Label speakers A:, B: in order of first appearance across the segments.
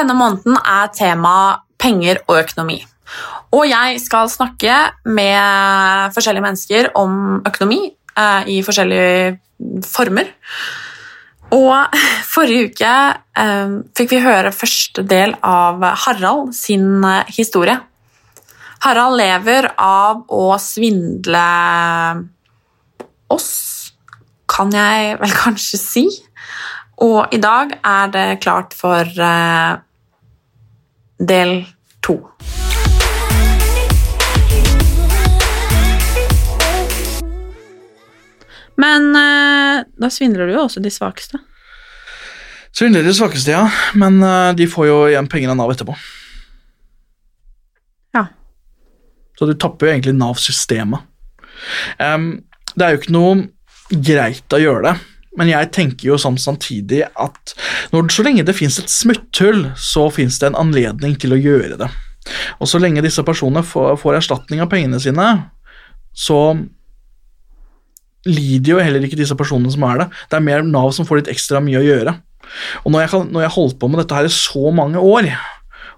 A: Denne måneden er tema penger og økonomi. Og jeg skal snakke med forskjellige mennesker om økonomi eh, i forskjellige former. Og forrige uke eh, fikk vi høre første del av Harald sin eh, historie. Harald lever av å svindle oss, kan jeg vel kanskje si. Og i dag er det klart for eh, del to. Men eh, da svindler du jo også de svakeste.
B: Svindler de svakeste, ja. Men eh, de får jo igjen penger av Nav etterpå.
A: Ja.
B: Så du tapper jo egentlig Nav-systemet. Um, det er jo ikke noe greit å gjøre det, men jeg tenker jo sånn samtidig at når, så lenge det fins et smutthull, så fins det en anledning til å gjøre det. Og så lenge disse personene får, får erstatning av pengene sine, så lider jo heller ikke disse personene som er det. Det er mer Nav som får litt ekstra mye å gjøre. Og når jeg, kan, holdt på med dette her i så mange år,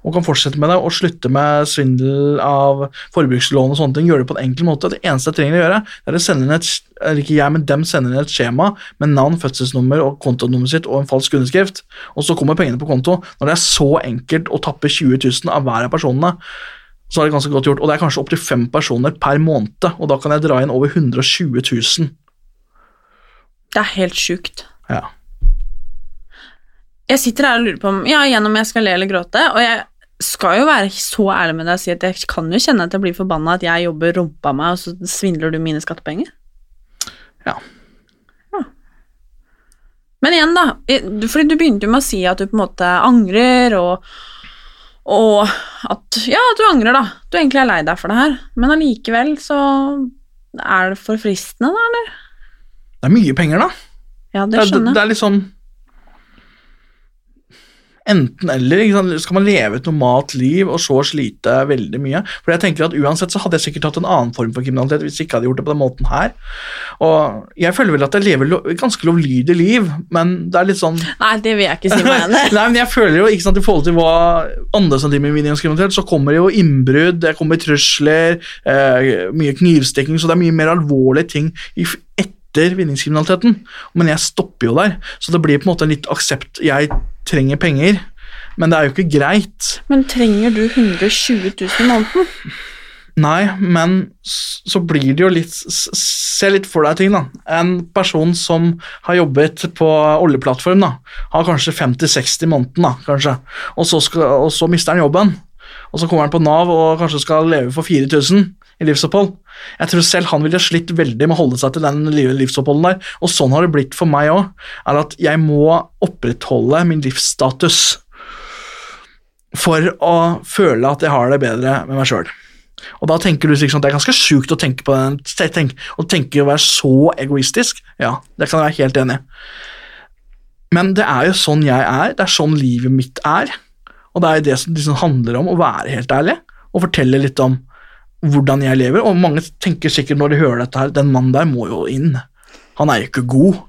B: og kan fortsette med det og slutte med svindel av forbrukslån og sånne ting, gjøre det på en enkel måte Det eneste jeg trenger å gjøre, er å sende inn et eller ikke jeg, men dem sender inn et skjema med navn, fødselsnummer og kontonummeret sitt og en falsk underskrift, og så kommer pengene på konto. Når det er så enkelt å tappe 20 000 av hver av personene, så er det ganske godt gjort. Og det er kanskje opptil fem personer per måned, og da kan jeg dra inn over 120 000.
A: Det er helt sjukt.
B: Ja.
A: Jeg sitter her og lurer på om, ja, igjen om jeg skal le eller gråte, og jeg skal jo være så ærlig med deg og si at jeg kan jo kjenne at jeg blir forbanna at jeg jobber rumpa meg, og så svindler du mine skattepenger.
B: Ja.
A: Ja. Men igjen, da, fordi du begynte jo med å si at du på en måte angrer, og, og at ja, at du angrer, da. Du egentlig er lei deg for det her, men allikevel så er det for fristende, da, eller?
B: Det er mye penger, da.
A: Ja,
B: Det
A: skjønner
B: jeg.
A: Det,
B: det
A: jeg.
B: er litt sånn Enten eller. Ikke sant? Skal man leve et normalt liv og så slite veldig mye? For jeg tenker at Uansett så hadde jeg sikkert hatt en annen form for kriminalitet hvis jeg ikke hadde gjort det på den måten her. Og Jeg føler vel at jeg lever et ganske lovlydig liv, men det er litt sånn
A: Nei, det vil jeg ikke si meg enig.
B: Nei, men jeg føler jo, ikke sant, I forhold til hva andre som driver med vinningskriminalitet, så kommer det jo innbrudd, det kommer trusler, eh, mye knivstikking, så det er mye mer alvorlige ting i, f- etter vinningskriminaliteten. Men jeg stopper jo der, så det blir på en måte litt aksept. Jeg trenger penger, men det er jo ikke greit.
A: Men trenger du 120 000 i måneden?
B: Nei, men så blir det jo litt Se litt for deg ting, da. En person som har jobbet på oljeplattform, da, har kanskje 50-60 i måneden, da, kanskje. Og så, skal, og så mister han jobben. Og så kommer han på Nav og kanskje skal leve for 4000 i livsopphold. Jeg tror selv han ville slitt veldig med å holde seg til den livsoppholden der. Og sånn har det blitt for meg òg. Er at jeg må opprettholde min livsstatus for å føle at jeg har det bedre med meg sjøl. Og da tenker du liksom at det er ganske sjukt å tenke på den, tenk, å tenke å være så egoistisk. Ja, det kan jeg være helt enig i. Men det er jo sånn jeg er, det er sånn livet mitt er. Og det er jo det som liksom handler om å være helt ærlig, og fortelle litt om hvordan jeg lever. Og mange tenker sikkert når de hører dette her, den mannen der må jo inn. Han er jo ikke god.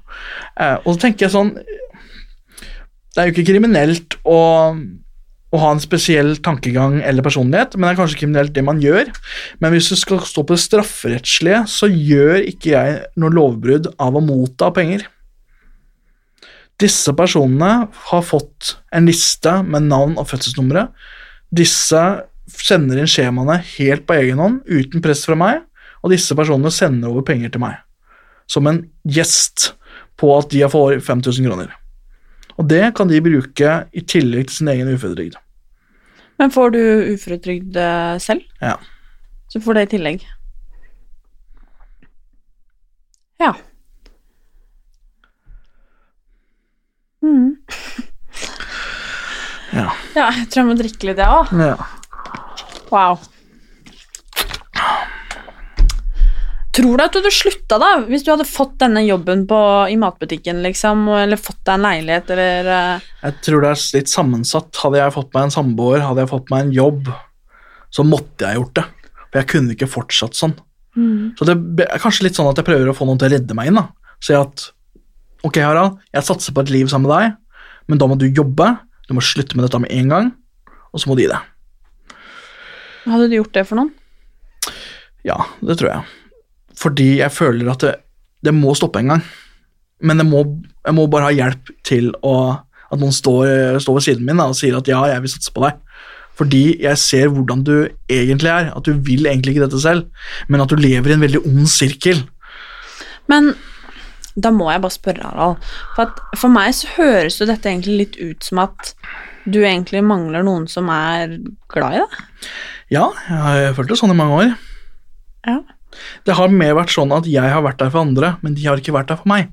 B: Eh, og så tenker jeg sånn Det er jo ikke kriminelt å, å ha en spesiell tankegang eller personlighet, men det er kanskje kriminelt det man gjør. Men hvis du skal stå på det strafferettslige, så gjør ikke jeg noe lovbrudd av å motta penger. Disse personene har fått en liste med navn og fødselsnumre. Disse sender inn skjemaene helt på egen hånd, uten press fra meg, og disse personene sender over penger til meg. Som en gjest på at de har fått 5000 kroner. Og det kan de bruke i tillegg til sin egen uføretrygd.
A: Men får du uføretrygd eh, selv?
B: Ja.
A: Så får det i tillegg. Ja. Mm.
B: Ja.
A: ja, jeg tror jeg må drikke litt, jeg òg.
B: ja.
A: Wow. Tror du at du hadde slutta, da, hvis du hadde fått denne jobben på, i matbutikken, liksom, eller fått deg en leilighet, eller uh...
B: Jeg tror det er litt sammensatt. Hadde jeg fått meg en samboer, hadde jeg fått meg en jobb, så måtte jeg gjort det. For jeg kunne ikke fortsatt sånn. Så det er kanskje litt sånn at jeg prøver å få noen til å redde meg inn. da. Si at ok, Harald, jeg satser på et liv sammen med deg, men da må du jobbe, du må slutte med dette med en gang, og så må du gi det.
A: Hadde du gjort det for noen?
B: Ja, det tror jeg. Fordi jeg føler at det, det må stoppe en gang. Men det må, jeg må bare ha hjelp til å, at noen står, står ved siden min da, og sier at ja, jeg vil satse på deg. Fordi jeg ser hvordan du egentlig er, at du vil egentlig ikke dette selv, men at du lever i en veldig ond sirkel.
A: Men da må jeg bare spørre, Harald. For, at for meg så høres jo dette egentlig litt ut som at du egentlig mangler noen som er glad i deg.
B: Ja, jeg har følt det sånn i mange år.
A: Ja.
B: Det har mer vært sånn at jeg har vært der for andre, men de har ikke vært der for meg.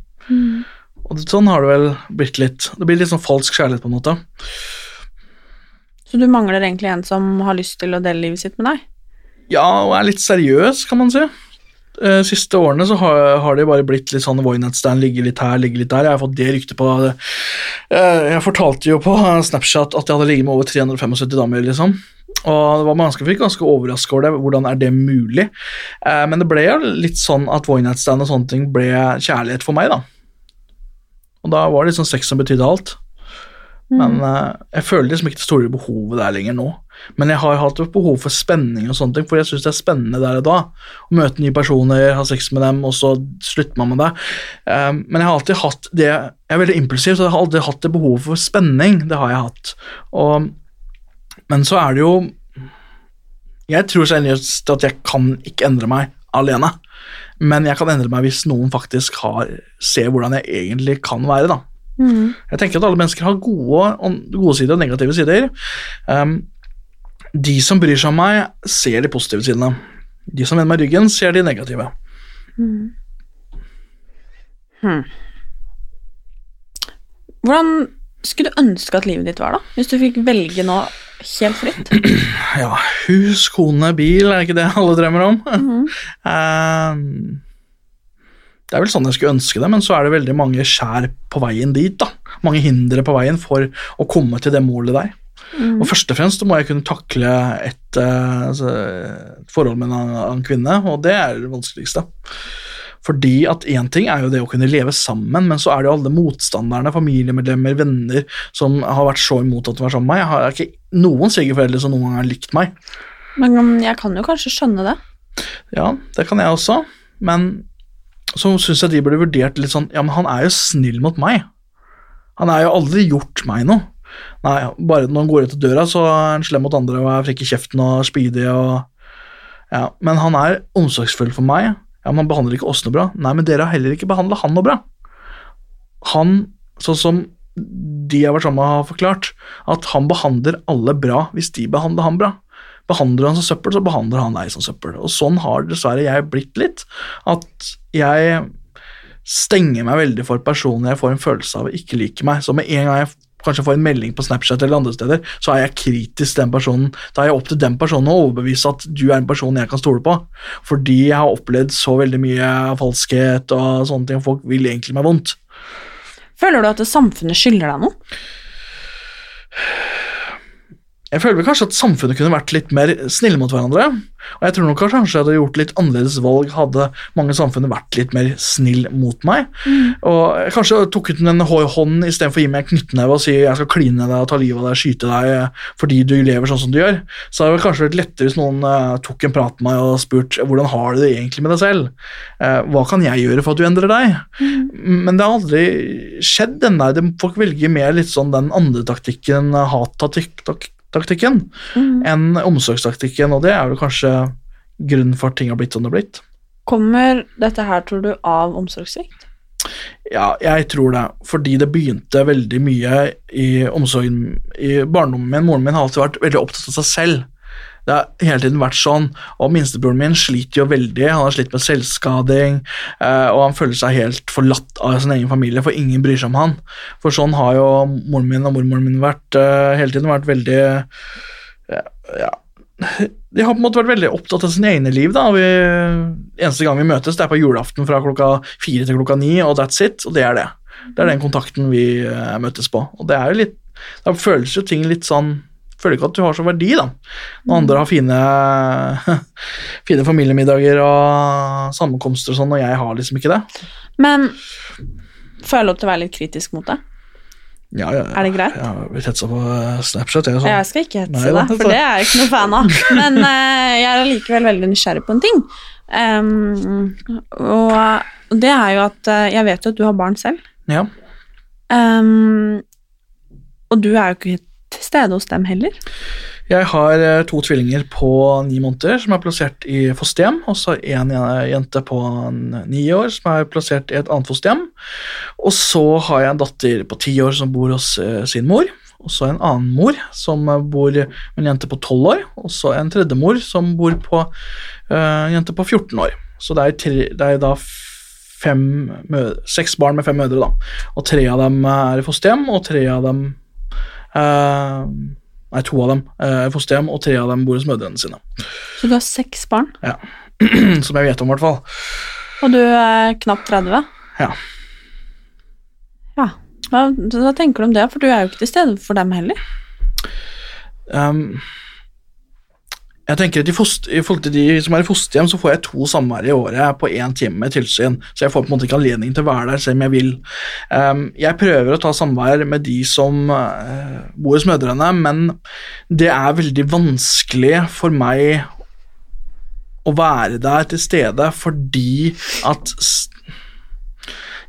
B: Og sånn har det vel blitt litt. Det blir litt sånn falsk kjærlighet, på en måte.
A: Så du mangler egentlig en som har lyst til å dele livet sitt med deg?
B: Ja, og er litt seriøs, kan man si. Eh, siste årene så har, har det bare blitt litt sånn one ligger ligge litt her, ligge litt der. Jeg har fått det ryktet på eh, Jeg fortalte jo på Snapchat at jeg hadde ligget med over 375 damer, liksom. Og det var ganske, fikk ganske overraska over det. Hvordan er det mulig? Eh, men det ble jo litt sånn at one og sånne ting ble kjærlighet for meg, da. Og da var det liksom sex som betydde alt. Men uh, jeg føler liksom ikke det store behovet der lenger nå. Men jeg har hatt behov for spenning og sånne ting, for jeg syns det er spennende der og da. Å møte nye personer, ha sex med dem, og så slutter man med det. Um, men jeg har alltid hatt det Jeg er veldig impulsiv, så jeg har alltid hatt det behovet for spenning. Det har jeg hatt. Og, men så er det jo Jeg tror seriøst at jeg kan ikke endre meg alene. Men jeg kan endre meg hvis noen faktisk har, ser hvordan jeg egentlig kan være. da. Jeg tenker at alle mennesker har gode, gode sider og negative sider. Um, de som bryr seg om meg, ser de positive sidene. De som vender meg ryggen, ser de negative.
A: Hvordan skulle du ønske at livet ditt var, da? Hvis du fikk velge nå helt fritt?
B: Ja, hus, kone, bil, er ikke det alle drømmer om? Um, det er vel sånn jeg skulle ønske det, men så er det veldig mange skjær på veien dit. da. Mange hindre på veien for å komme til det målet der. Og først og fremst må jeg kunne takle et, eh, altså, et forhold med en, en kvinne, og det er det vanskeligste. Fordi at én ting er jo det å kunne leve sammen, men så er det jo alle motstanderne, familiemedlemmer, venner, som har vært så imot at de var sammen med meg. Jeg har ikke noen svigerforeldre som noen gang har likt meg.
A: Men um, jeg kan jo kanskje skjønne det.
B: Ja, det kan jeg også, men så syns jeg de burde vurdert litt sånn Ja, men han er jo snill mot meg. Han har jo aldri gjort meg noe. Nei, bare når han går ut av døra, så er han slem mot andre og er frekk i kjeften og spydig og Ja, men han er omsorgsfull for meg. Ja, men han behandler ikke oss noe bra. Nei, men dere har heller ikke behandla han noe bra. Han, sånn som de jeg har vært sammen med, har forklart, at han behandler alle bra hvis de behandler han bra. Behandler du han som søppel, så behandler han deg som søppel. Og sånn har dessverre jeg blitt litt. At jeg stenger meg veldig for personer jeg får en følelse av ikke liker meg. Så med en gang jeg kanskje får en melding på Snapchat eller andre steder, så er jeg kritisk til den personen. Da er jeg opp til den personen å overbevise at du er en person jeg kan stole på. Fordi jeg har opplevd så veldig mye falskhet og sånne ting, og folk vil egentlig meg vondt.
A: Føler du at samfunnet skylder deg noe?
B: Jeg føler vel kanskje at samfunnet kunne vært litt mer snille mot hverandre. Og jeg tror nok kanskje jeg hadde gjort litt annerledes valg hadde mange samfunn vært litt mer snill mot meg. Og jeg kanskje tok ut en hå- hånd istedenfor å gi meg en knyttneve og si jeg skal kline deg og ta livet av deg, skyte deg eh, fordi du lever sånn som du gjør. Så hadde det kanskje vært lettere hvis noen eh, tok en prat med meg og spurt hvordan har du det egentlig med deg selv. Eh, hva kan jeg gjøre for at du endrer deg? Men det har aldri skjedd den der. Folk velger mer litt sånn den andre taktikken, eh, hat-taktikken, enn omsorgstaktikken, og det er vel kanskje grunnen for at ting har blitt som det har blitt.
A: Kommer dette her, tror du, av omsorgssvikt?
B: Ja, jeg tror det, fordi det begynte veldig mye i omsorgen i barndommen min. Moren min har alltid vært veldig opptatt av seg selv. Det har hele tiden vært sånn, og minstebroren min sliter jo veldig. Han har slitt med selvskading, eh, og han føler seg helt forlatt av sin egen familie, for ingen bryr seg om han. For sånn har jo moren min og mormoren min vært eh, hele tiden vært veldig ja, ja. De har på en måte vært veldig opptatt av sine egne liv. da. Vi, eneste gang vi møtes, det er på julaften fra klokka fire til klokka ni, og that's it. Og det er det. Det er den kontakten vi eh, møtes på. Og det er jo litt Da føles jo ting litt sånn Føler ikke at du har så verdi, da. Når andre har fine, fine familiemiddager og sammenkomster og sånn, og jeg har liksom ikke det.
A: Men får jeg lov til å være litt kritisk mot det?
B: Ja, ja, ja.
A: Er det greit?
B: Jeg har blitt hetsa på eh, Snapchat. Jeg.
A: Jeg skal ikke hetse
B: Nei,
A: deg, for det er jeg ikke noe fan av. Men uh, jeg er allikevel veldig nysgjerrig på en ting. Um, og det er jo at uh, jeg vet jo at du har barn selv.
B: Ja.
A: Um, og du er jo ikke stede hos dem heller.
B: Jeg har eh, to tvillinger på ni måneder som er plassert i fosterhjem, og så en jente på ni år som er plassert i et annet fosterhjem. Og så har jeg en datter på ti år som bor hos eh, sin mor, og så en annen mor som eh, bor med en jente på tolv år, og så en tredje mor som bor på en jente på 14 år. Så det er, tre, det er da fem seks barn med fem mødre, da. Og tre av dem er i fosterhjem, og tre av dem Nei, to av dem er i fosterhjem, og tre av dem bor hos mødrene sine.
A: Så du har seks barn,
B: Ja. Som jeg vet om, i hvert fall.
A: og du er knapt 30.
B: Ja.
A: Ja. Hva, hva tenker du om det? For du er jo ikke til stede for dem heller.
B: Um, jeg tenker at i, foster, I forhold til de som er i fosterhjem, så får jeg to samvær i året på én time med tilsyn, så jeg får på en måte ikke anledning til å være der selv om jeg vil. Um, jeg prøver å ta samvær med de som uh, bor hos mødrene, men det er veldig vanskelig for meg å være der til stede fordi at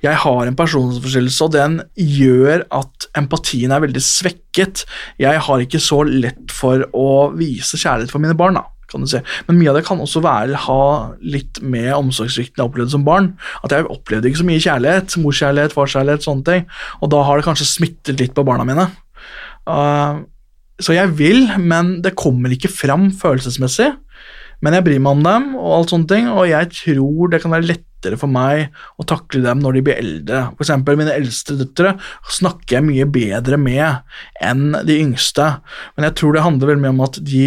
B: jeg har en personlighetsforstyrrelse, og den gjør at empatien er veldig svekket. Jeg har ikke så lett for å vise kjærlighet for mine barn, da. Men mye av det kan også være ha litt med omsorgssvikten jeg opplevde som barn. At jeg opplevde ikke så mye kjærlighet, morskjærlighet, farskjærlighet, sånne ting. Og da har det kanskje smittet litt på barna mine. Uh, så jeg vil, men det kommer ikke fram følelsesmessig. Men jeg bryr meg om dem, og alt sånne ting, og jeg tror det kan være lettere for meg å takle dem når de blir eldre. For eksempel mine eldste døtre snakker jeg mye bedre med enn de yngste. Men jeg tror det handler veldig mye om at de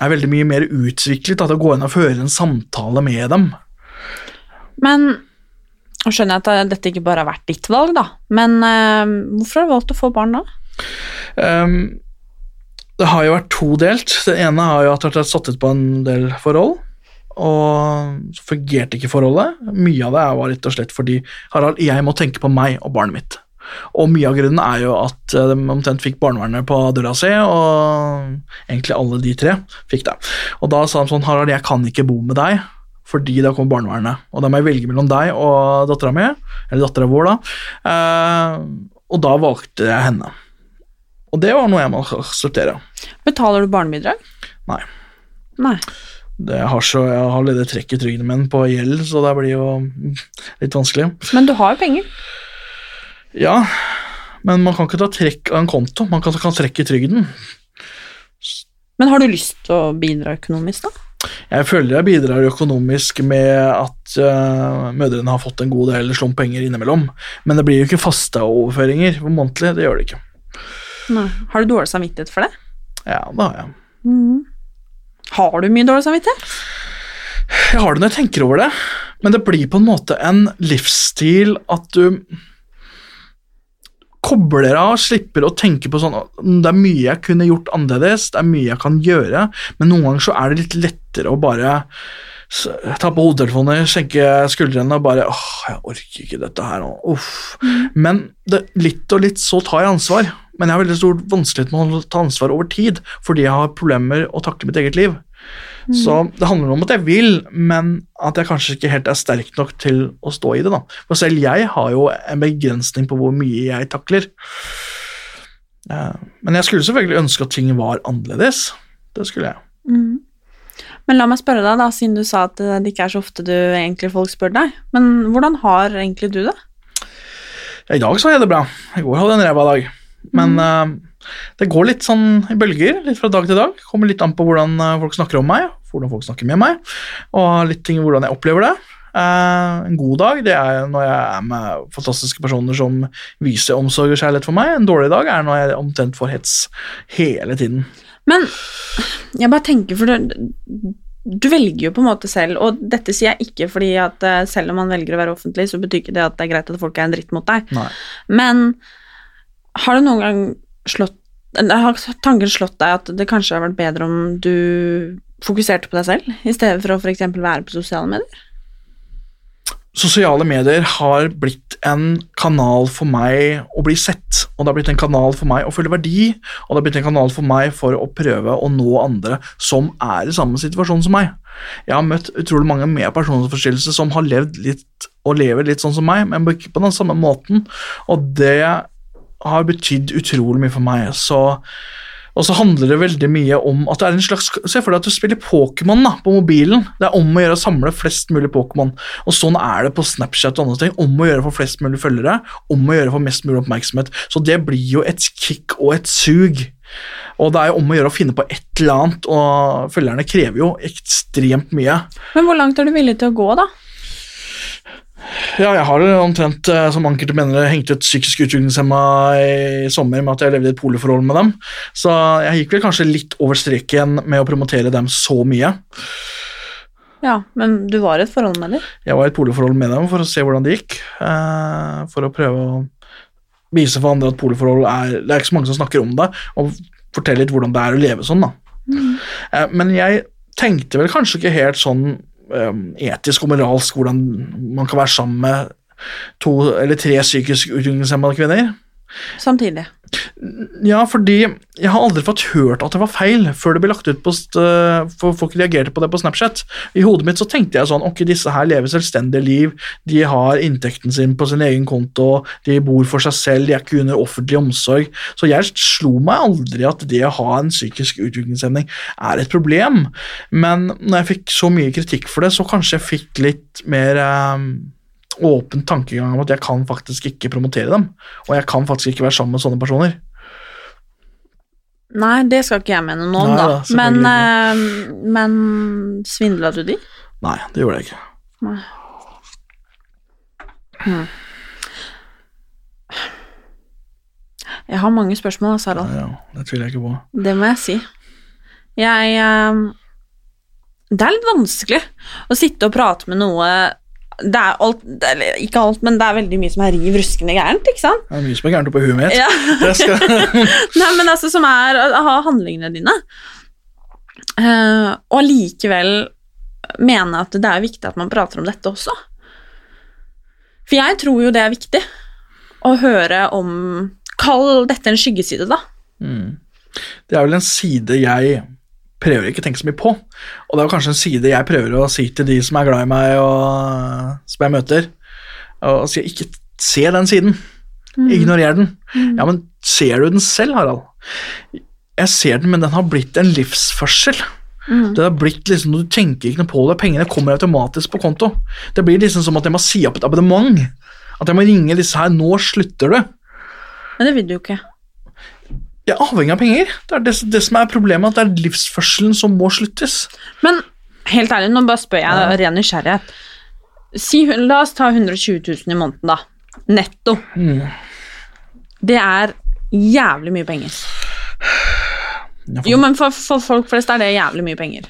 B: er veldig mye mer utviklet, at det går inn å føre en samtale med dem.
A: Men nå skjønner jeg at dette ikke bare har vært ditt valg, da. Men øh, hvorfor har du valgt å få barn da?
B: Um, det har jo vært todelt. Det ene har jo at jeg har satt ut på en del forhold, og så fungerte ikke forholdet. Mye av det var rett og slett fordi Harald, jeg må tenke på meg og barnet mitt. Og mye av grunnen er jo at eh, de omtrent fikk barnevernet på døra si, og egentlig alle de tre fikk det. Og da sa de sånn, Harald, jeg kan ikke bo med deg, fordi da kommer barnevernet. Og da må jeg velge mellom deg og dattera mi, eller dattera vår, da. Eh, og da valgte jeg henne. Og det var noe jeg må akseptere.
A: Betaler du barnebidrag?
B: Nei.
A: Nei.
B: Det har så, jeg har allerede trekk i trygden min på gjeld, så det blir jo litt vanskelig.
A: Men du har jo penger.
B: Ja, men man kan ikke ta trekk av en konto. Man kan ta trekk i trygden.
A: Men har du lyst til å bidra økonomisk, da?
B: Jeg føler jeg bidrar økonomisk med at uh, mødrene har fått en god del slump penger innimellom. Men det blir jo ikke faste overføringer på månedlig. Det gjør det ikke.
A: Nei. Har du dårlig samvittighet for det?
B: Ja, det har jeg.
A: Har du mye dårlig samvittighet?
B: Jeg har det når jeg tenker over det, men det blir på en måte en livsstil at du kobler av, slipper å tenke på sånn Det er mye jeg kunne gjort annerledes, det er mye jeg kan gjøre, men noen ganger så er det litt lettere å bare ta på hodetelefoner, senke skuldrene og bare åh, jeg orker ikke dette her nå. Uff. Men det, litt og litt så tar jeg ansvar. Men jeg har veldig stor vanskelighet med å ta ansvar over tid, fordi jeg har problemer å takle mitt eget liv. Så det handler om at jeg vil, men at jeg kanskje ikke helt er sterk nok til å stå i det. da. For selv jeg har jo en begrensning på hvor mye jeg takler. Men jeg skulle selvfølgelig ønske at ting var annerledes. Det skulle jeg.
A: Mm. Men la meg spørre deg, da, siden du sa at det ikke er så ofte du egentlig folk spør deg. Men hvordan har egentlig du det?
B: I dag så jeg det bra. I går hadde jeg en ræva dag. Men eh, det går litt sånn i bølger, litt fra dag til dag. Kommer litt an på hvordan eh, folk snakker om meg, hvordan folk snakker med meg, og litt ting hvordan jeg opplever det. Uh, en god dag det er når jeg er med fantastiske personer som viser omsorg og kjærlighet for meg. En dårlig dag er når jeg omtrent får hets hele tiden.
A: Men jeg bare tenker, for du, du velger jo på en måte selv, og dette sier jeg ikke fordi at selv om man velger å være offentlig, så betyr ikke det at det er greit at folk er en dritt mot deg.
B: Nei.
A: Men har du noen gang slått har tanken slått deg at det kanskje har vært bedre om du fokuserte på deg selv, i stedet for å f.eks. være på sosiale medier?
B: Sosiale medier har blitt en kanal for meg å bli sett, og det har blitt en kanal for meg å føle verdi, og det har blitt en kanal for meg for å prøve å nå andre som er i samme situasjon som meg. Jeg har møtt utrolig mange med personlighetsforstyrrelse som har levd litt og lever litt sånn som meg, men ikke på den samme måten, og det har betydd utrolig mye for meg. Så og så handler det veldig mye om at det er en slags Se for deg at du spiller Pokémon på mobilen. Det er om å gjøre å samle flest mulig Pokémon. Og sånn er det på Snapchat og andre ting. Om å gjøre for flest mulig følgere, om å gjøre for mest mulig oppmerksomhet. Så det blir jo et kick og et sug. Og det er jo om å gjøre å finne på et eller annet, og følgerne krever jo ekstremt mye.
A: Men hvor langt er du villig til å gå, da?
B: Ja, jeg har omtrent eh, som enkelte mener hengt ut psykisk utviklingshemma i sommer med at jeg levde i et poleforhold med dem. Så jeg gikk vel kanskje litt over streken med å promotere dem så mye.
A: Ja, men du var i et forhold med dem?
B: Jeg var i et poleforhold med dem for å se hvordan det gikk. eh, For å prøve å vise for andre at poleforhold er Det er ikke så mange som snakker om det, og fortelle litt hvordan det er å leve sånn, da. Mm. Men jeg tenkte vel kanskje ikke helt sånn eh, etisk og moralsk hvordan man kan være sammen med to eller tre psykisk utviklingshemmede kvinner.
A: Samtidig.
B: Ja, fordi jeg har aldri fått hørt at det var feil før det ble lagt ut på st for folk reagerte på det på Snapchat. I hodet mitt så tenkte jeg sånn Ok, disse her lever selvstendige liv, de har inntekten sin på sin egen konto, de bor for seg selv, de er ikke under offentlig omsorg. Så jeg slo meg aldri at det å ha en psykisk utviklingshemning er et problem. Men når jeg fikk så mye kritikk for det, så kanskje jeg fikk litt mer eh, åpen tankegang om at jeg kan faktisk ikke promotere dem. Og jeg kan faktisk ikke være sammen med sånne personer.
A: Nei, det skal ikke jeg mene noe om, da.
B: da,
A: Men, eh, men svindla du de?
B: Nei, det gjorde jeg ikke.
A: Nei. Hmm. Jeg har mange spørsmål, altså, Ja,
B: Ja, det tviler jeg ikke på.
A: Det må jeg si. Jeg uh, Det er litt vanskelig å sitte og prate med noe det er alt, det er, ikke alt, men det er veldig mye som er riv ruskende gærent, ikke sant?
B: Det er mye som er gærent oppi huet mitt.
A: Ja.
B: Det skal...
A: Nei, men altså, som er å ha handlingene dine. Uh, og allikevel mene at det er viktig at man prater om dette også. For jeg tror jo det er viktig å høre om Kall dette en skyggeside, da.
B: Mm. Det er vel en side jeg prøver ikke å tenke så mye på. Og det er jo kanskje en side jeg prøver å si til de som er glad i meg, og som jeg møter. Og sier ikke se den siden. Ignorer den. Ja, men ser du den selv, Harald? Jeg ser den, men den har blitt en livsførsel. Det har blitt liksom, Du tenker ikke noe på det, pengene kommer automatisk på konto. Det blir liksom som at jeg må si opp et abonnement. At jeg må ringe disse her 'Nå slutter du'.
A: Men det vil du jo ikke.
B: Jeg er avhengig av penger. Det er det, det som er problemet, at det er livsførselen som må sluttes.
A: Men helt ærlig, nå bare spør jeg av ren nysgjerrighet. Si, la oss ta 120 000 i måneden, da. Netto.
B: Mm.
A: Det er jævlig mye penger.
B: Får...
A: Jo, men for, for folk flest er det jævlig mye penger.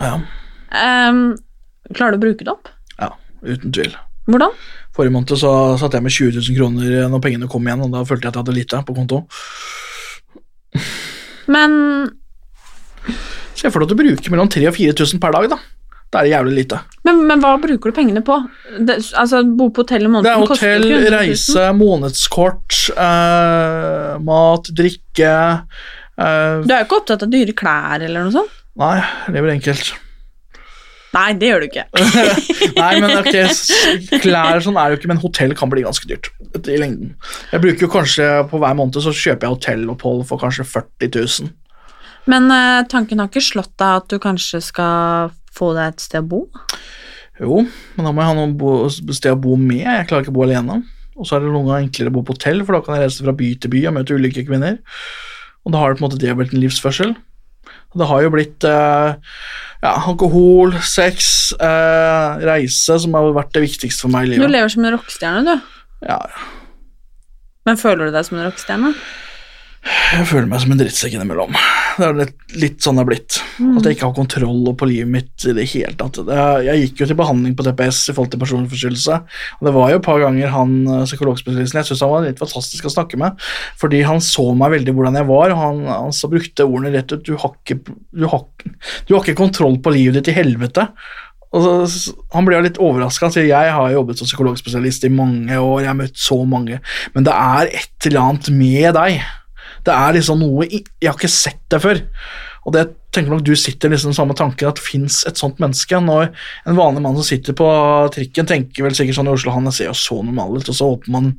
B: Ja,
A: Um, klarer du å bruke det opp?
B: ja, uten tvil.
A: Hvordan?
B: Forrige måned så satt jeg med 20 000 kroner når pengene kom igjen, og da følte jeg at jeg hadde lite på konto.
A: Men
B: Se for deg at du bruker mellom 3000 og 4000 per dag, da. Da er det jævlig lite.
A: Men, men hva bruker du pengene på? Det, altså, Bo på hotell
B: Det
A: måneden
B: er
A: koster
B: hotell,
A: jo ikke 100 000.
B: reise, månedskort, eh, mat, drikke eh,
A: Du er jo ikke opptatt av dyre klær eller noe sånt?
B: Nei, det lever enkelt.
A: Nei, det gjør du ikke.
B: Nei, men ok, klær og sånn er det jo ikke, men hotell kan bli ganske dyrt i lengden. Jeg bruker jo kanskje På hver måned så kjøper jeg hotellopphold for kanskje 40 000.
A: Men eh, tanken har ikke slått deg at du kanskje skal få deg et sted å bo?
B: Jo, men da må jeg ha noe sted å bo med. Jeg klarer ikke å bo alene. Og så er det noen ganger enklere å bo på hotell, for da kan jeg reise fra by til by og møte ulike kvinner. Og da har det på en måte det blitt en livsførsel. Det har jo blitt eh, ja, alkohol, sex, eh, reise som har vært det viktigste for meg i
A: Du lever som en rockestjerne, du.
B: Ja,
A: Men føler du deg som en rockestjerne?
B: Jeg føler meg som en drittsekk innimellom. Det er litt, litt sånn det er blitt. At jeg ikke har kontroll på livet mitt i det hele tatt. Jeg gikk jo til behandling på TPS i forhold til personforstyrrelse. Og det var jo et par ganger han eh, psykologspesialisten jeg synes han var litt fantastisk å snakke med. Fordi han så meg veldig hvordan jeg var, og han, han så brukte ordene rett ut. Du har, ikke, du, har, du har ikke kontroll på livet ditt i helvete. Så, han ble litt overraska. Han sier jeg har jobbet som psykologspesialist i mange år, jeg har møtt så mange, men det er et eller annet med deg. Det er liksom noe Jeg har ikke sett det før. Og det tenker nok du sitter liksom samme tanken at fins et sånt menneske. Når en vanlig mann som sitter på trikken, tenker vel sikkert sånn i Oslo Han ser jo så normal ut, og så åpner man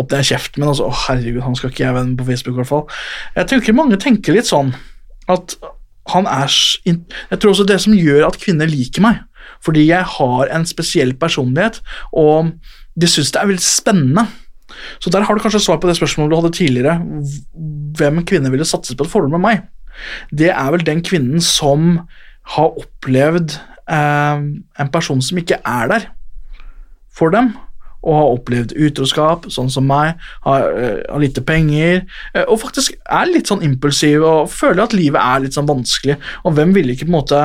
B: opp den kjeften min, og så Å, herregud, han skal ikke jeg være med på Facebook, i hvert fall. Jeg tenker mange tenker litt sånn at han er Jeg tror også det som gjør at kvinner liker meg, fordi jeg har en spesiell personlighet, og de syns det er veldig spennende. Så der har du kanskje svar på det spørsmålet du hadde tidligere. Hvem kvinner ville satset på et forhold med meg? Det er vel den kvinnen som har opplevd eh, en person som ikke er der for dem, og har opplevd utroskap, sånn som meg, har, eh, har lite penger, eh, og faktisk er litt sånn impulsiv og føler at livet er litt sånn vanskelig. Og hvem ville ikke på en måte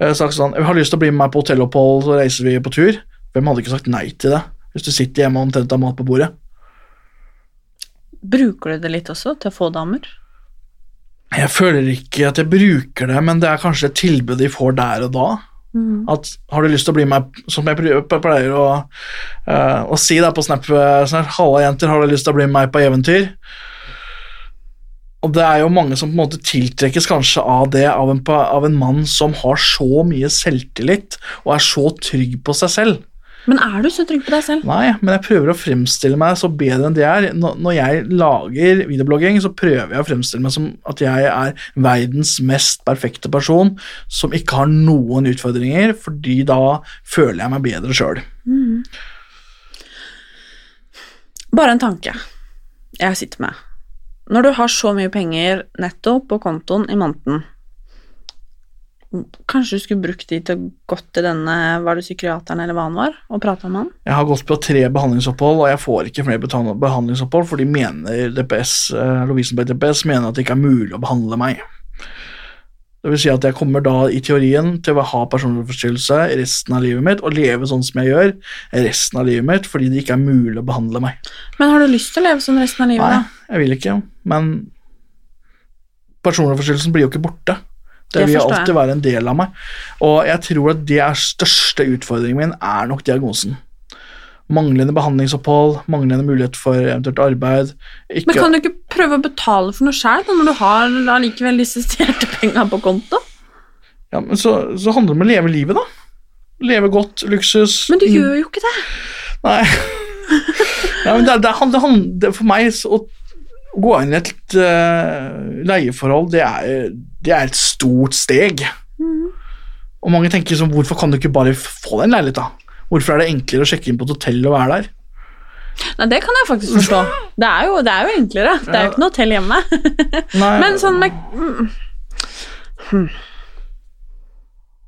B: eh, sagt sånn Jeg har lyst til å bli med meg på hotellopphold, så reiser vi på tur. Hvem hadde ikke sagt nei til det? Hvis du sitter hjemme og omtrent har mat på bordet.
A: Bruker du det litt også til å få damer?
B: Jeg føler ikke at jeg bruker det, men det er kanskje et tilbud de får der og da. At har du lyst til å bli med, som jeg pleier å, uh, å si der på Snap, sånn halla jenter, har du lyst til å bli med meg på eventyr? Og det er jo mange som på en måte tiltrekkes kanskje av det, av en, av en mann som har så mye selvtillit og er så trygg på seg selv.
A: Men er du så trygg på deg selv?
B: Nei, men jeg prøver å fremstille meg så bedre enn det jeg er. Når jeg lager videoblogging, så prøver jeg å fremstille meg som at jeg er verdens mest perfekte person som ikke har noen utfordringer, fordi da føler jeg meg bedre sjøl.
A: Bare en tanke jeg sitter med. Når du har så mye penger netto på kontoen i måneden, kanskje du skulle brukt de til å gått til denne, var det psykiateren eller hva han var, og prata med han?
B: Jeg har gått på tre behandlingsopphold, og jeg får ikke flere behandlingsopphold, for de mener DPS, eh, Lovisenberg DPS mener at det ikke er mulig å behandle meg. Det vil si at jeg kommer da i teorien til å ha personlighetsforstyrrelse resten av livet mitt, og leve sånn som jeg gjør resten av livet mitt, fordi det ikke er mulig å behandle meg.
A: Men har du lyst til å leve sånn resten av livet,
B: Nei,
A: da?
B: jeg vil ikke, men personlighetsforstyrrelsen blir jo ikke borte. Det vil alltid være en del av meg. Og jeg tror at det er største utfordringen min, er nok diagnosen. Manglende behandlingsopphold, manglende mulighet for eventuelt arbeid. Ikke,
A: Men kan du ikke prøve å betale for noe sjøl, når du har allikevel disse stjelte penga på konto?
B: ja, men så, så handler det om å leve livet, da. Leve godt, luksus
A: Men du gjør jo ikke det.
B: Nei. ja, men det, det, det, det, for meg så, å gå inn i et eh, leieforhold, det er, det er et stort steg. Og mange tenker sånn, hvorfor kan du ikke bare få deg en leilighet, da? Hvorfor er det enklere å sjekke inn på et hotell og være der?
A: Nei, Det kan jeg faktisk forstå. Det er jo, det er jo enklere. Det er jo ikke noe hotell hjemme. Men sånn med mm. Hmm.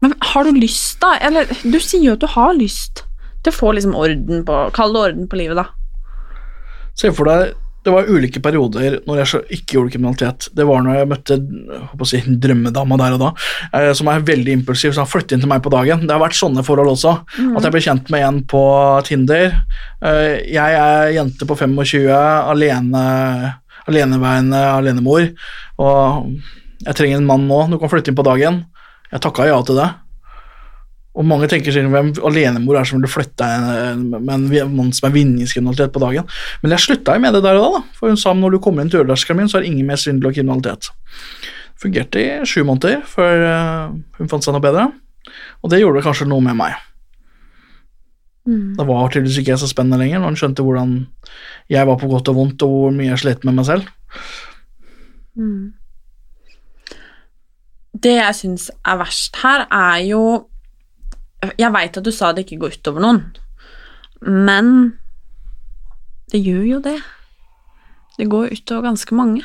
A: Men har du lyst, da? Eller du sier jo at du har lyst til å få liksom orden på Kall det orden på livet, da.
B: Se for deg det var ulike perioder når jeg ikke gjorde kriminalitet. Det var når jeg møtte jeg si, drømmedama der og da, eh, som er veldig impulsiv, som har flyttet inn til meg på dagen. Det har vært sånne forhold også. At jeg ble kjent med en på Tinder. Eh, jeg er jente på 25, alene, aleneværende alenemor, og jeg trenger en mann nå. Du kan flytte inn på dagen. Jeg takka ja til det. Og mange tenker seg hvem alenemor er som ville flytte med en mann som er vinningskriminalitet på dagen. Men jeg slutta jo med det der og da, da. for hun sa at når du kommer inn til ødelærsken min, så er det ingen mer svindel og kriminalitet. Fungerte i sju måneder før eh, hun fant seg noe bedre, og det gjorde kanskje noe med meg. Det var tydeligvis ikke jeg så spennende lenger når hun skjønte hvordan jeg var på godt og vondt, og hvor mye jeg slet med meg selv.
A: Det jeg syns er verst her, er jo Jeg veit at du sa det ikke går utover noen, men det gjør jo det. Det går utover ganske mange.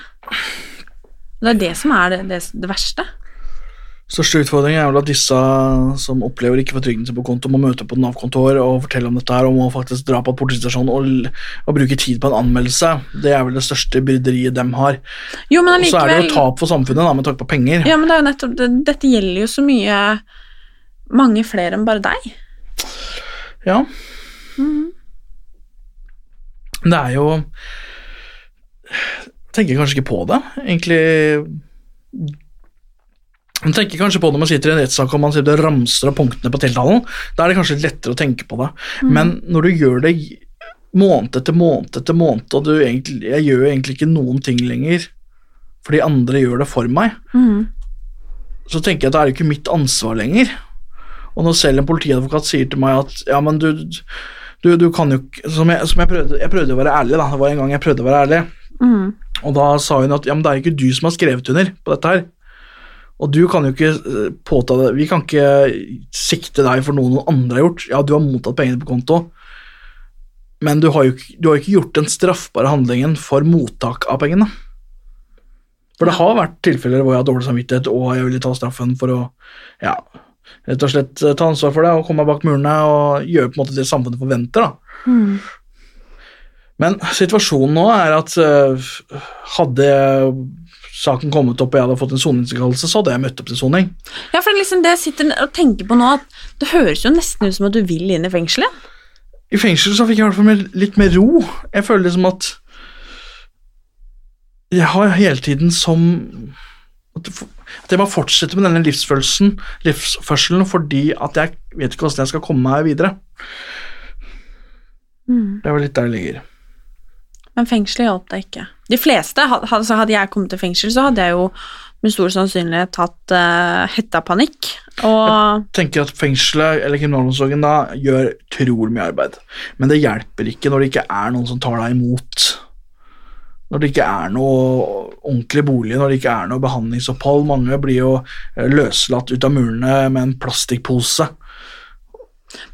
A: Det er det som er det, det, det verste.
B: Største utfordringen er vel at disse som opplever ikke få trygden sin på konto, må møte på Nav-kontor og fortelle om dette her, og må faktisk dra på politistasjonen politistasjon og, og bruke tid på en anmeldelse. Det er vel det største byrderiet dem har.
A: Jo, men
B: Og så er det jo tap for samfunnet da, med tanke på penger.
A: Ja, men det er jo nettopp det, Dette gjelder jo så mye mange flere enn bare deg.
B: Ja. Det er jo tenker kanskje ikke på det, egentlig. Man tenker kanskje på det når man sitter i en rettssak og man sitter og ramser av punktene på tiltalen. Da er det kanskje lettere å tenke på det. Men når du gjør det måned etter måned etter måned, og du egentlig, jeg gjør egentlig ikke noen ting lenger fordi andre gjør det for meg, så tenker jeg at det er jo ikke mitt ansvar lenger. Og når selv en politiadvokat sier til meg at ja, men du, du, du kan jo ikke Som, jeg, som jeg, prøvde, jeg prøvde å være ærlig, da. Det var en gang jeg prøvde å være ærlig. Og da sa hun at ja, men det er ikke du som har skrevet under på dette her. Og du kan jo ikke eh, påta det Vi kan ikke sikte deg for noe noen andre har gjort. Ja, du har mottatt pengene på konto, men du har jo ikke- du har ikke gjort den straffbare handlingen for mottak av pengene. For det har vært tilfeller hvor jeg har dårlig samvittighet og jeg ville ta straffen for å ja, rett og slett eh, ta ansvar for det og komme bak murene og gjøre på en måte det samfunnet forventer. da. Men situasjonen nå er at øh, hadde saken kommet opp og jeg hadde fått en soningstillatelse, så hadde jeg møtt opp til soning.
A: Ja, for liksom det jeg sitter og tenker på nå, at det høres jo nesten ut som at du vil inn i fengselet.
B: I fengsel så fikk jeg i hvert fall litt mer ro. Jeg føler liksom at jeg har hele tiden som at det- at jeg må fortsette med denne livsfølelsen, livsførselen fordi at jeg vet ikke hvordan jeg skal komme meg videre. Det er vel litt der det ligger.
A: Men fengselet hjalp deg ikke. De fleste, had- Hadde jeg kommet til fengsel, så hadde jeg jo med stor sannsynlighet tatt uh, hettapanikk. Og
B: tenker at fengselet eller kriminalomsorgen da gjør utrolig mye arbeid. Men det hjelper ikke når det ikke er noen som tar deg imot. Når det ikke er noe ordentlig bolig, når det ikke er noe behandlingsopphold. Mange blir jo eh, løslatt ut av murene med en plastikkpose.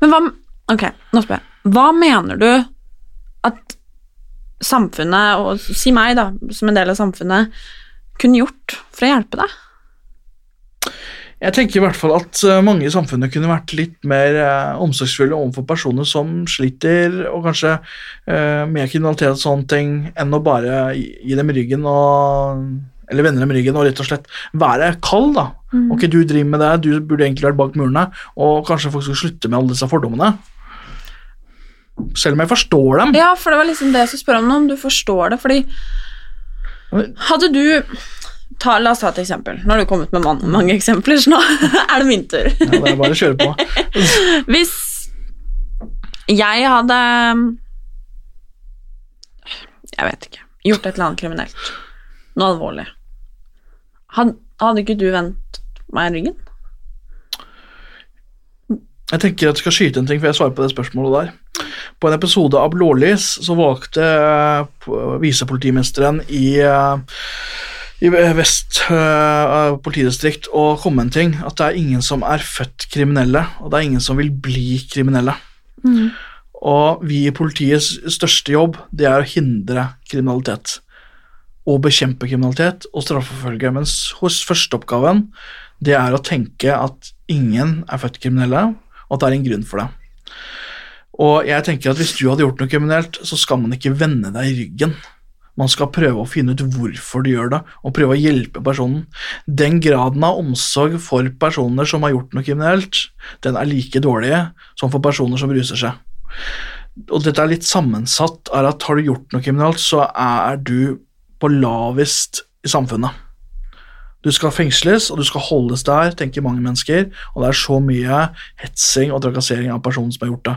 A: Men hva Ok, nå spør jeg. Hva mener du at samfunnet, og si meg, da, som en del av samfunnet, kunne gjort for å hjelpe deg?
B: Jeg tenker i hvert fall at eh, mange i samfunnet kunne vært litt mer eh, omsorgsfulle overfor personer som sliter, og kanskje eh, med kriminalitet og sånne ting, enn å bare gi, dem ryggen og eller vende dem ryggen og rett og slett være kald. da. Ok, du driver med det, du burde egentlig vært bak murene, og kanskje folk skulle slutte med alle disse fordommene. Selv om jeg forstår dem.
A: Ja, for det var liksom det jeg skulle spørre om om du forstår det, fordi Hadde du ta, La oss ta et eksempel. Nå har du kommet med man, mange eksempler, så nå er det min tur.
B: Ja, det er bare å kjøre på.
A: Hvis jeg hadde Jeg vet ikke Gjort et eller annet kriminelt. Noe alvorlig. Had, hadde ikke du vendt meg i ryggen?
B: Jeg tenker at jeg skal skyte en ting før jeg svarer på det spørsmålet der. På en episode av Blålys så valgte eh, visepolitimesteren i, eh, i Vest eh, politidistrikt å komme en ting. At det er ingen som er født kriminelle, og det er ingen som vil bli kriminelle. Og vi i politiets største jobb, det er å hindre kriminalitet. Og bekjempe kriminalitet og straffeforfølge. Mens hos førsteoppgaven, det er å tenke at ingen er født kriminelle, og at det er en grunn for det. Og jeg tenker at hvis du hadde gjort noe kriminelt, så skal man ikke vende deg i ryggen. Man skal prøve å finne ut hvorfor du gjør det, og prøve å hjelpe personen. Den graden av omsorg for personer som har gjort noe kriminelt, den er like dårlig som for personer som ruser seg. Og dette er litt sammensatt er at har du gjort noe kriminelt, så er du på lavest i samfunnet. Du skal fengsles, og du skal holdes der, tenker mange mennesker, og det er så mye hetsing og trakassering av personen som har gjort det.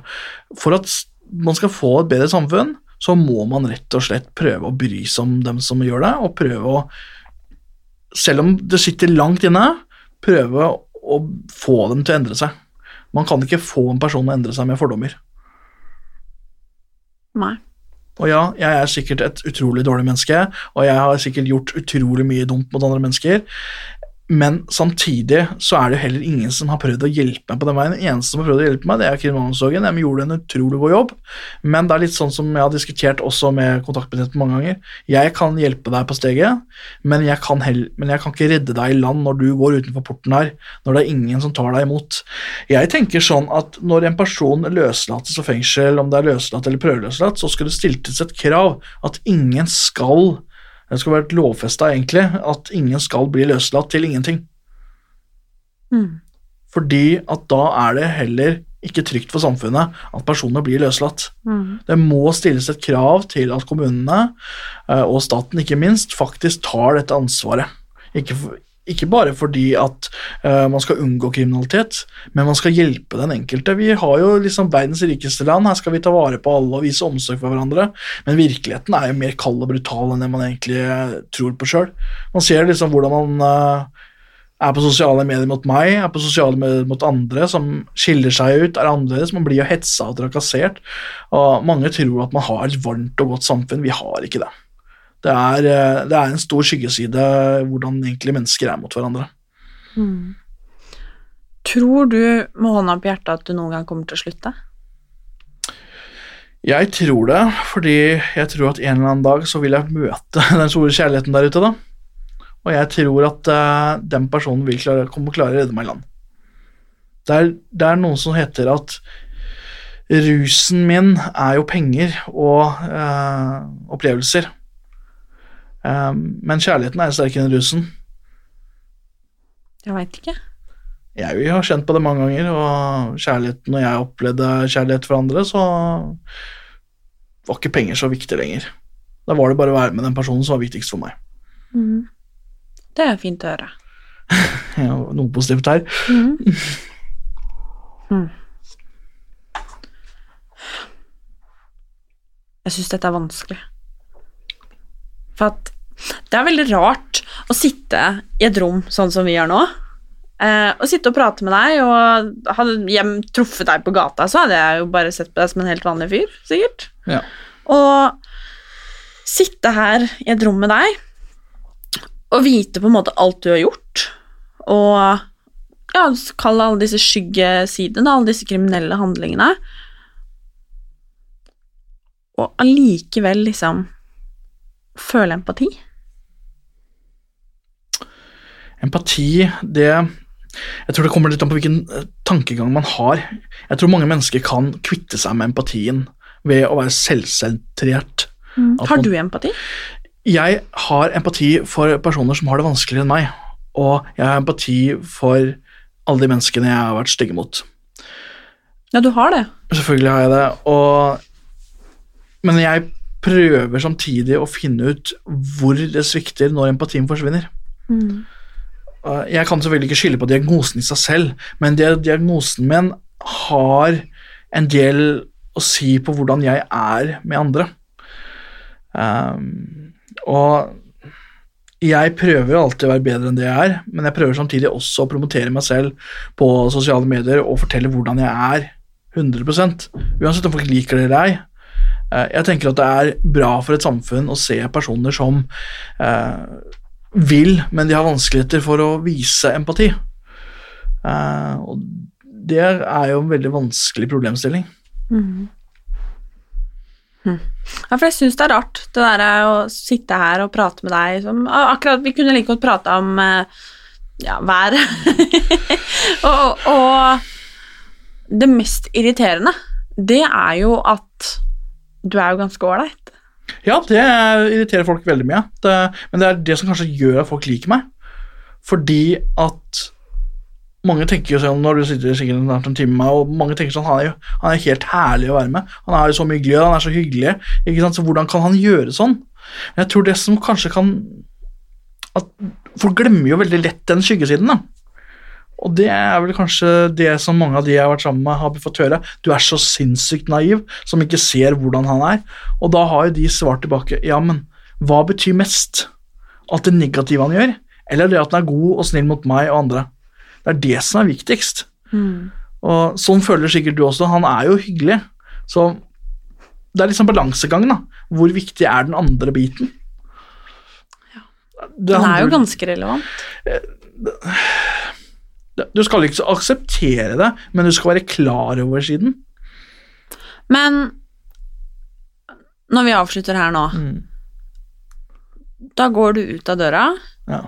B: For at man skal få et bedre samfunn, så må man rett og slett prøve å bry seg om dem som gjør det, og prøve å Selv om det sitter langt inne, prøve å få dem til å endre seg. Man kan ikke få en person å endre seg med fordommer.
A: Nei.
B: Og ja, jeg er sikkert et utrolig dårlig menneske, og jeg har sikkert gjort utrolig mye dumt mot andre mennesker, men samtidig så er det jo heller ingen som har prøvd å hjelpe meg på den veien. Den eneste som har prøvd å hjelpe meg, det er kriminalomsorgen. De gjorde en utrolig god jobb, men det er litt sånn som jeg har diskutert også med kontaktbetjenten mange ganger. Jeg kan hjelpe deg på steget, men jeg, heller, men jeg kan ikke redde deg i land når du går utenfor porten her, når det er ingen som tar deg imot. Jeg tenker sånn at når en person løslates av fengsel, om det er løslatt eller prøveløslatt, så skal det stiltes et krav at ingen skal det skal vært lovfesta, egentlig, at ingen skal bli løslatt til ingenting.
A: Mm.
B: Fordi at da er det heller ikke trygt for samfunnet at personer blir løslatt.
A: Mm.
B: Det må stilles et krav til at kommunene, eh, og staten ikke minst, faktisk tar dette ansvaret. Ikke, ikke bare fordi at uh, man skal unngå kriminalitet, men man skal hjelpe den enkelte. Vi har jo liksom verdens rikeste land, her skal vi ta vare på alle og vise omsorg for hverandre, men virkeligheten er jo mer kald og brutal enn det man egentlig eh, tror på sjøl. Man ser liksom hvordan man uh, er på sosiale medier mot meg, er på sosiale medier mot andre som skiller seg ut, er annerledes. Man blir jo hetsa og trakassert. Og mange tror at man har et varmt og godt samfunn. Vi har ikke det. Det er, eh, det er en stor skyggeside hvordan egentlig mennesker er mot hverandre.
A: Mm. Tror du med hånda på hjertet at du noen gang kommer til å slutte?
B: Jeg tror det, fordi jeg tror at en eller annen dag så vil jeg møte den store kjærligheten der ute, da. Og jeg tror at uh, den personen vil klare, kommer klare å redde meg i land. Det er, det er noe som heter at rusen min er jo penger og uh, opplevelser. Um, men kjærligheten er sterkere enn rusen.
A: Jeg veit ikke.
B: Jeg har kjent på det mange ganger, og kjærligheten, når jeg opplevde kjærlighet for andre, så var ikke penger så viktig lenger. Da var det bare å være med den personen som var viktigst for meg.
A: Mm. Det er fint å høre.
B: Ja, noe positivt her.
A: Mm. Mm. Jeg syns dette er vanskelig. For at det er veldig rart å sitte i et rom sånn som vi gjør nå, eh, og sitte og prate med deg, og hadde jeg truffet deg på gata, så hadde jeg jo bare sett på deg som en helt vanlig fyr, sikkert.
B: Ja.
A: Og sitte her i et rom med deg og vite på en måte alt du har gjort, og ja, kalle alle disse skyggesidene, alle disse kriminelle handlingene, og allikevel liksom føle empati.
B: Empati, det Jeg tror det kommer litt an på hvilken eh, tankegang man har. Jeg tror mange mennesker kan kvitte seg med empatien ved å være selvsentrert. Mm.
A: Har du empati?
B: Jeg har empati for personer som har det vanskeligere enn meg, og jeg har empati for alle de menneskene jeg har vært stygge mot.
A: Ja, du har det.
B: Selvfølgelig har jeg det, og Men jeg prøver samtidig å finne ut hvor det svikter når empatien forsvinner.
A: Mm.
B: Uh, Jeg kan selvfølgelig ikke skylde på diagnosen i seg selv, men diagnosen min har en del å si på hvordan jeg er med andre. Um, og jeg prøver jo alltid å være bedre enn det jeg er, men jeg prøver samtidig også å promotere meg selv på sosiale medier og fortelle hvordan jeg er 100% uansett om folk liker det eller ei. Eh, Jeg tenker at det er bra for et samfunn å se personer som eh, vil, men de har vanskeligheter for å vise empati. Eh, og det er jo en veldig vanskelig problemstilling.
A: Mhm. Hm. Ja, for jeg syns det er rart, det der å sitte her og prate med deg som Akkurat Vi kunne like godt prata om ja, været. og, og det mest irriterende, det er jo at du er jo ganske ålreit.
B: Ja, det irriterer folk veldig mye. Det, men det er det som kanskje gjør at folk liker meg. Fordi at mange tenker jo sånn når du sitter sikkert snart en time med meg, og mange tenker sånn han er jo han er helt herlig å være med. Han er jo så hyggelig, glød, han er så hyggelig. ikke sant? Så hvordan kan han gjøre sånn? Men jeg tror det som kanskje kan at Folk glemmer jo veldig lett den skyggesiden, da. Og det er vel kanskje det som mange av de jeg har vært sammen med, har fått høre. Du er så sinnssykt naiv som ikke ser hvordan han er. Og da har jo de svart tilbake ja, men hva betyr mest? Alt det negative han gjør, eller det at han er god og snill mot meg og andre? Det er det som er viktigst. Og sånn føler sikkert du også. Han er jo hyggelig. Så det er liksom balansegang, da. Hvor viktig er den andre biten? Ja.
A: Den er jo ganske relevant.
B: Du skal ikke akseptere det, men du skal være klar over siden.
A: Men når vi avslutter her nå Da går du ut av døra,
B: Ja.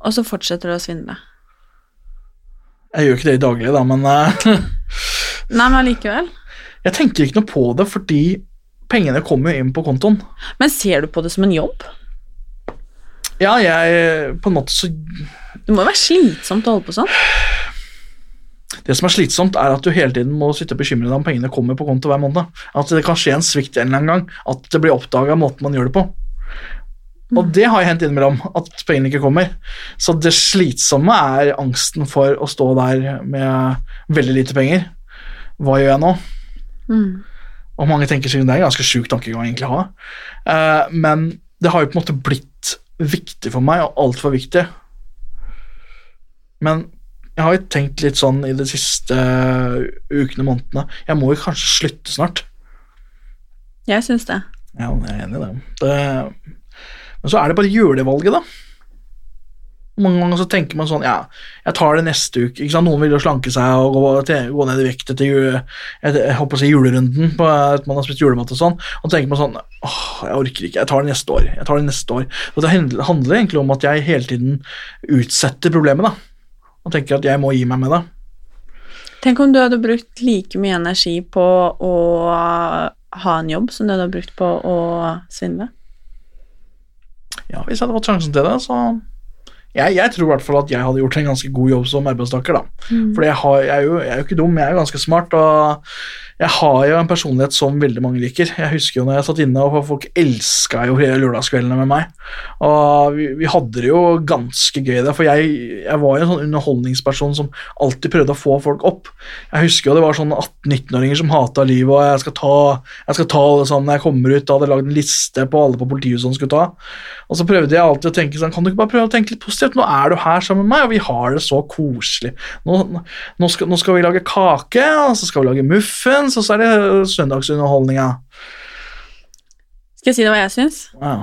A: og så fortsetter du å svindle.
B: Jeg gjør ikke det i daglig, da, men eh,
A: Nei, men allikevel.
B: jeg tenker ikke noe på det fordi pengene kommer jo inn på kontoen.
A: Men ser du på det som en jobb?
B: Ja, jeg på en måte så
A: Det må jo være slitsomt å holde på sånn.
B: Det som er slitsomt, er at du hele tiden må sitte og bekymre deg om pengene kommer på konto hver måned. At det kan skje en svikt en eller annen gang. At det blir oppdaga måten man gjør det på. Og det har hendt innimellom, at pengene ikke kommer. Så det slitsomme er angsten for å stå der med veldig lite penger. Hva gjør jeg nå? Og mange tenker seg det er en ganske sjuk tankegang egentlig å ha. Eh, men det har jo på en måte blitt viktig for meg, og altfor viktig. Men jeg har jo tenkt litt sånn i de siste ukene, månedene Jeg må jo kanskje slutte snart.
A: Jeg syns det.
B: Ja, jeg er enig i det. det. Men så er det bare å gjøre det valget, da. Mange ganger så tenker man sånn Ja, jeg tar det neste uke. Noen vil jo slanke seg og gå, til, gå ned i vekt etter jule, jeg, jeg håper å si julerunden på at man har spist julemat og sånn. Og så tenker man sånn åh, jeg orker ikke, jeg tar det neste år. Jeg tar det neste år. Og det handler egentlig om at jeg hele tiden utsetter problemet, da. Og tenker at jeg må gi meg med det.
A: Tenk om du hadde brukt like mye energi på å ha en jobb som du hadde brukt på å svindle.
B: Ja, hvis jeg hadde fått sjansen til det, så jeg, jeg tror i hvert fall at jeg hadde gjort en ganske god jobb som arbeidstaker, da. For jeg, jeg, er jo, jo ikke dum, jeg er ganske smart, og jeg har jo en personlighet som veldig mange liker. Jeg husker jo når jeg satt inne, og folk elska jo hele lørdagskveldene med meg. Og vi, vi hadde det jo ganske gøy der, for jeg, jeg var jo en sånn underholdningsperson som alltid prøvde å få folk opp. Jeg husker jo det var sånn 18-19-åringer som hata livet, og jeg skal ta, jeg skal ta alle sammen når jeg kommer ut. Jeg hadde lagd en liste på alle på politihuset som skulle ta. Og så prøvde jeg alltid å tenke sånn, kan du ikke bare prøve å tenke litt positivt? Nå er du her sammen med meg, og vi har det så koselig. Nå, nå, skal, nå skal vi lage kake, og så skal vi lage muffins, og så er det søndagsunderholdninga.
A: Skal jeg si deg hva jeg syns?
B: Ja.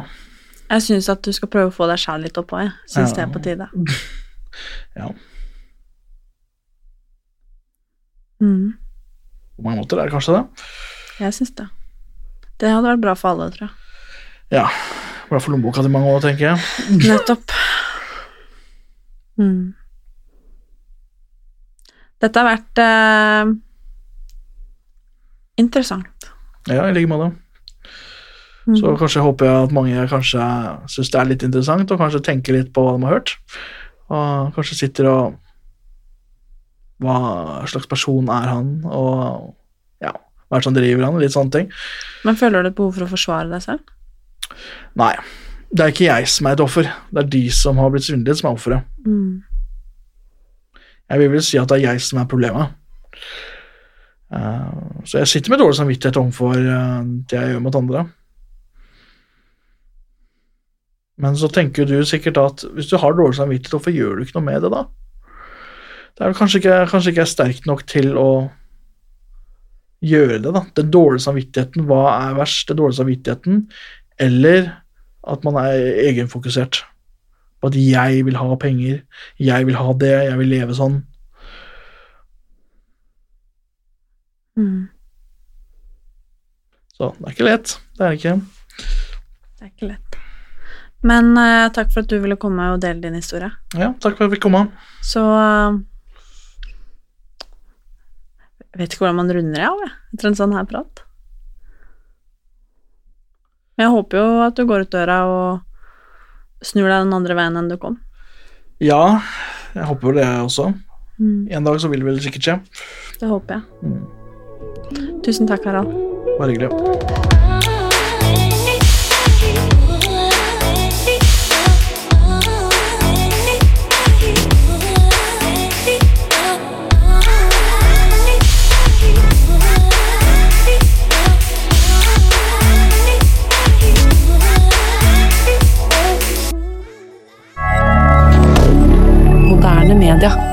A: Jeg syns at du skal prøve å få deg sjæl litt oppå. Jeg syns
B: Ja.
A: det er på tide.
B: ja.
A: Mm.
B: På mange måter er det kanskje det.
A: Jeg syns det. Det hadde vært bra for alle, tror jeg.
B: Ja. Bra for lommeboka til mange år, tenker jeg.
A: Nettopp. Mm. Dette har vært eh, interessant.
B: Ja, i like måte.
A: Mm.
B: Så kanskje håper jeg at mange kanskje syns det er litt interessant, og kanskje tenker litt på hva de har hørt. Og kanskje sitter og Hva slags person er han, og ja, hva er det som driver han, og litt sånne ting.
A: Men føler du et behov for å forsvare deg selv?
B: Nei, det er ikke jeg som er et offer. Det er de som har blitt svindlet, som er offeret.
A: Mm.
B: Jeg vil vel si at det er jeg som er problemet. Eh, så jeg sitter med dårlig samvittighet overfor eh, det jeg gjør mot andre. Men så tenker du sikkert at hvis du har dårlig samvittighet, hvorfor gjør du ikke noe med det da? Det er kanskje ikke, kanskje ikke er sterk nok til å gjøre det, da. Den dårlige samvittigheten, hva er verst? Den dårlige samvittigheten, eller at man er egenfokusert? På at jeg vil ha penger, jeg vil ha det, jeg vil leve sånn.
A: Mm.
B: Så det er ikke lett. Det er det ikke.
A: Det er ikke lett. Men uh, takk for at du ville komme og dele din historie.
B: Ja, takk for at jeg fikk komme.
A: Så uh, Jeg vet ikke hvordan man runder av etter en sånn her prat. Men Jeg håper jo at du går ut døra og snur deg den andre veien enn du kom.
B: Ja, jeg håper jo det også.
A: Mm.
B: En dag så vil det vel sikkert skje.
A: Det håper jeg. Tusen takk, Harald.
B: Bare hyggelig. moderne media.